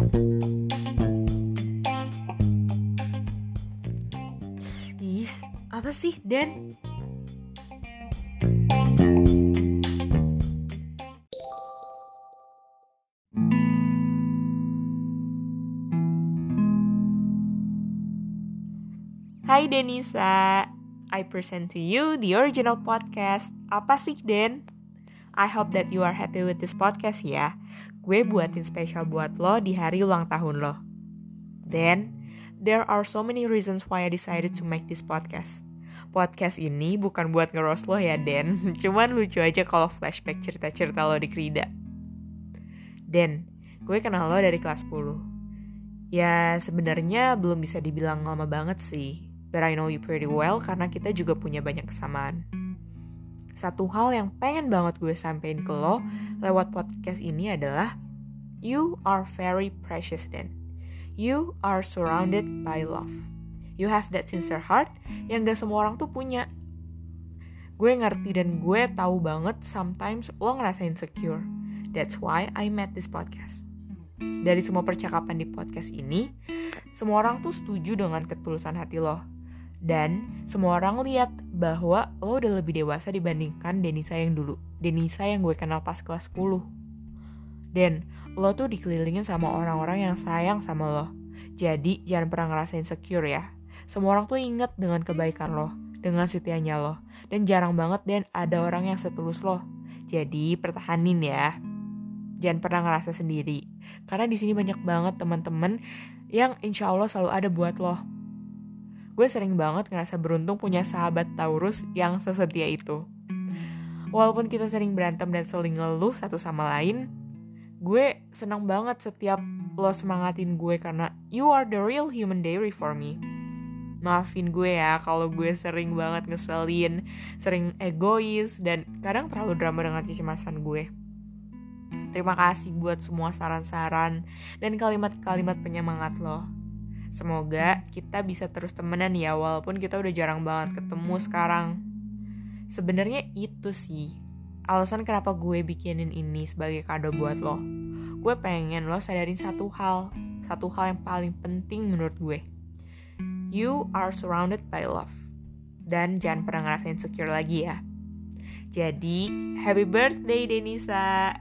Is, apa sih, Den? Hai Denisa, I present to you the original podcast Apa sih Den? I hope that you are happy with this podcast ya. Gue buatin spesial buat lo di hari ulang tahun lo. Then, there are so many reasons why I decided to make this podcast. Podcast ini bukan buat ngeros lo ya Den, cuman lucu aja kalau flashback cerita-cerita lo di Krida. Den, gue kenal lo dari kelas 10. Ya sebenarnya belum bisa dibilang lama banget sih, but I know you pretty well karena kita juga punya banyak kesamaan. Satu hal yang pengen banget gue sampein ke lo lewat podcast ini adalah You are very precious then. You are surrounded by love. You have that sincere heart yang gak semua orang tuh punya. Gue ngerti dan gue tahu banget sometimes lo ngerasa insecure. That's why I made this podcast. Dari semua percakapan di podcast ini, semua orang tuh setuju dengan ketulusan hati lo. Dan semua orang lihat bahwa lo udah lebih dewasa dibandingkan Denisa yang dulu. Denisa yang gue kenal pas kelas 10. Dan lo tuh dikelilingin sama orang-orang yang sayang sama lo. Jadi jangan pernah ngerasa insecure ya. Semua orang tuh inget dengan kebaikan lo, dengan setianya lo. Dan jarang banget dan ada orang yang setulus lo. Jadi pertahanin ya. Jangan pernah ngerasa sendiri. Karena di sini banyak banget teman-teman yang insya Allah selalu ada buat lo gue sering banget ngerasa beruntung punya sahabat Taurus yang sesetia itu. Walaupun kita sering berantem dan saling ngeluh satu sama lain, gue senang banget setiap lo semangatin gue karena you are the real human diary for me. Maafin gue ya kalau gue sering banget ngeselin, sering egois, dan kadang terlalu drama dengan kecemasan gue. Terima kasih buat semua saran-saran dan kalimat-kalimat penyemangat lo. Semoga kita bisa terus temenan ya walaupun kita udah jarang banget ketemu sekarang. Sebenarnya itu sih alasan kenapa gue bikinin ini sebagai kado buat lo. Gue pengen lo sadarin satu hal, satu hal yang paling penting menurut gue. You are surrounded by love. Dan jangan pernah ngerasain insecure lagi ya. Jadi, happy birthday Denisa.